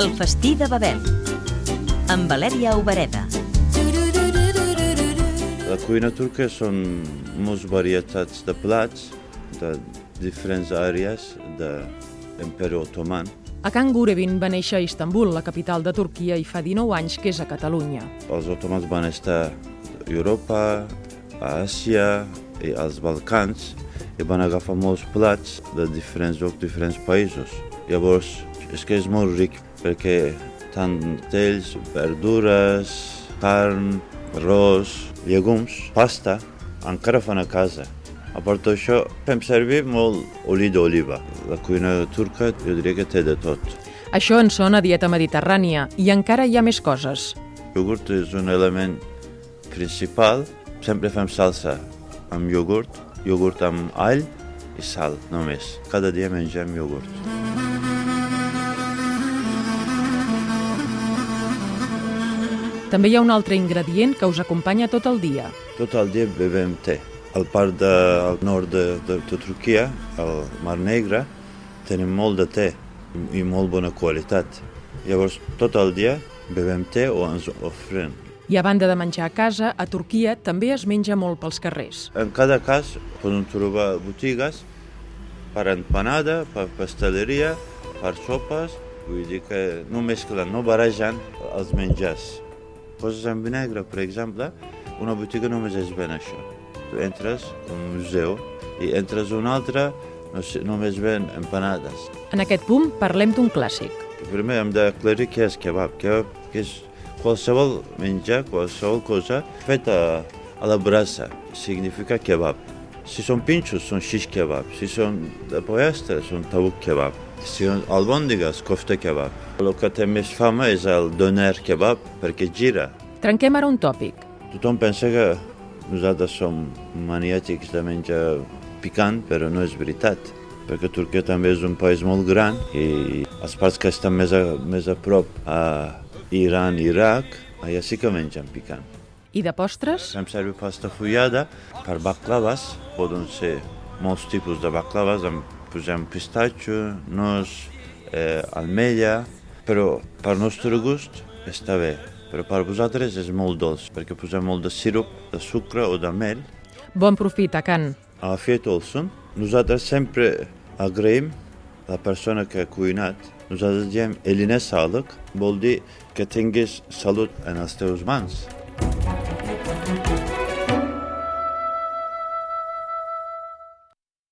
El festí de Babel. Amb Valèria Obereda. La cuina turca són moltes varietats de plats de diferents àrees de l'imperi otoman. Akan Gurevin va néixer a Istanbul, la capital de Turquia, i fa 19 anys que és a Catalunya. Els otomans van estar a Europa, a Àsia i als Balcans i van agafar molts plats de diferents llocs, diferents països. Llavors, és que és molt ric perquè tant tells, verdures, carn, arròs, llegums, pasta, encara fan a casa. A part d'això, fem servir molt oli d'oliva. La cuina turca jo diria que té de tot. Això en sona dieta mediterrània i encara hi ha més coses. Iogurt és un element principal. Sempre fem salsa amb iogurt, iogurt amb all i sal només. Cada dia mengem iogurt. També hi ha un altre ingredient que us acompanya tot el dia. Tot el dia bevem te. Al part del nord de, de, de Turquia, al Mar Negre, tenim molt de te i molt bona qualitat. Llavors, tot el dia bevem te o ens ofren. I a banda de menjar a casa, a Turquia també es menja molt pels carrers. En cada cas podem trobar botigues per empanada, per pasteleria, per sopes, vull dir que no mesclen, no barregen els menjars. Poses en vinagre, per exemple, una botiga només es ven això. Tu entres a un museu i entres a un altre, no sé, només ven empanades. En aquest punt parlem d'un clàssic. Primer hem d'aclarir què és kebab. Kebab que és qualsevol menjar, qualsevol cosa feta a la brasa, significa kebab. Si són pinxos, són shish kebab. Si són de pollastre, són tabuc kebab. Si albòndigues, kofta kebab. El que té més fama és el doner kebab, perquè gira. Trenquem ara un tòpic. Tothom pensa que nosaltres som maniàtics de menjar picant, però no és veritat. Perquè Turquia també és un país molt gran i els parts que estan més a, més a prop a Iran i Iraq, allà sí que mengen picant. I de postres? Fem servir pasta fullada per baklaves. Poden ser molts tipus de baklaves, en posem pistatxo, nos, eh, almella, però per nostre gust està bé. Però per vosaltres és molt dolç, perquè posem molt de sirup, de sucre o de mel. Bon profit, Akan. Afiyet olsun. Nosaltres sempre agraïm la persona que ha cuinat. Nosaltres diem eline sağlık, vol dir que tinguis salut en els teus mans.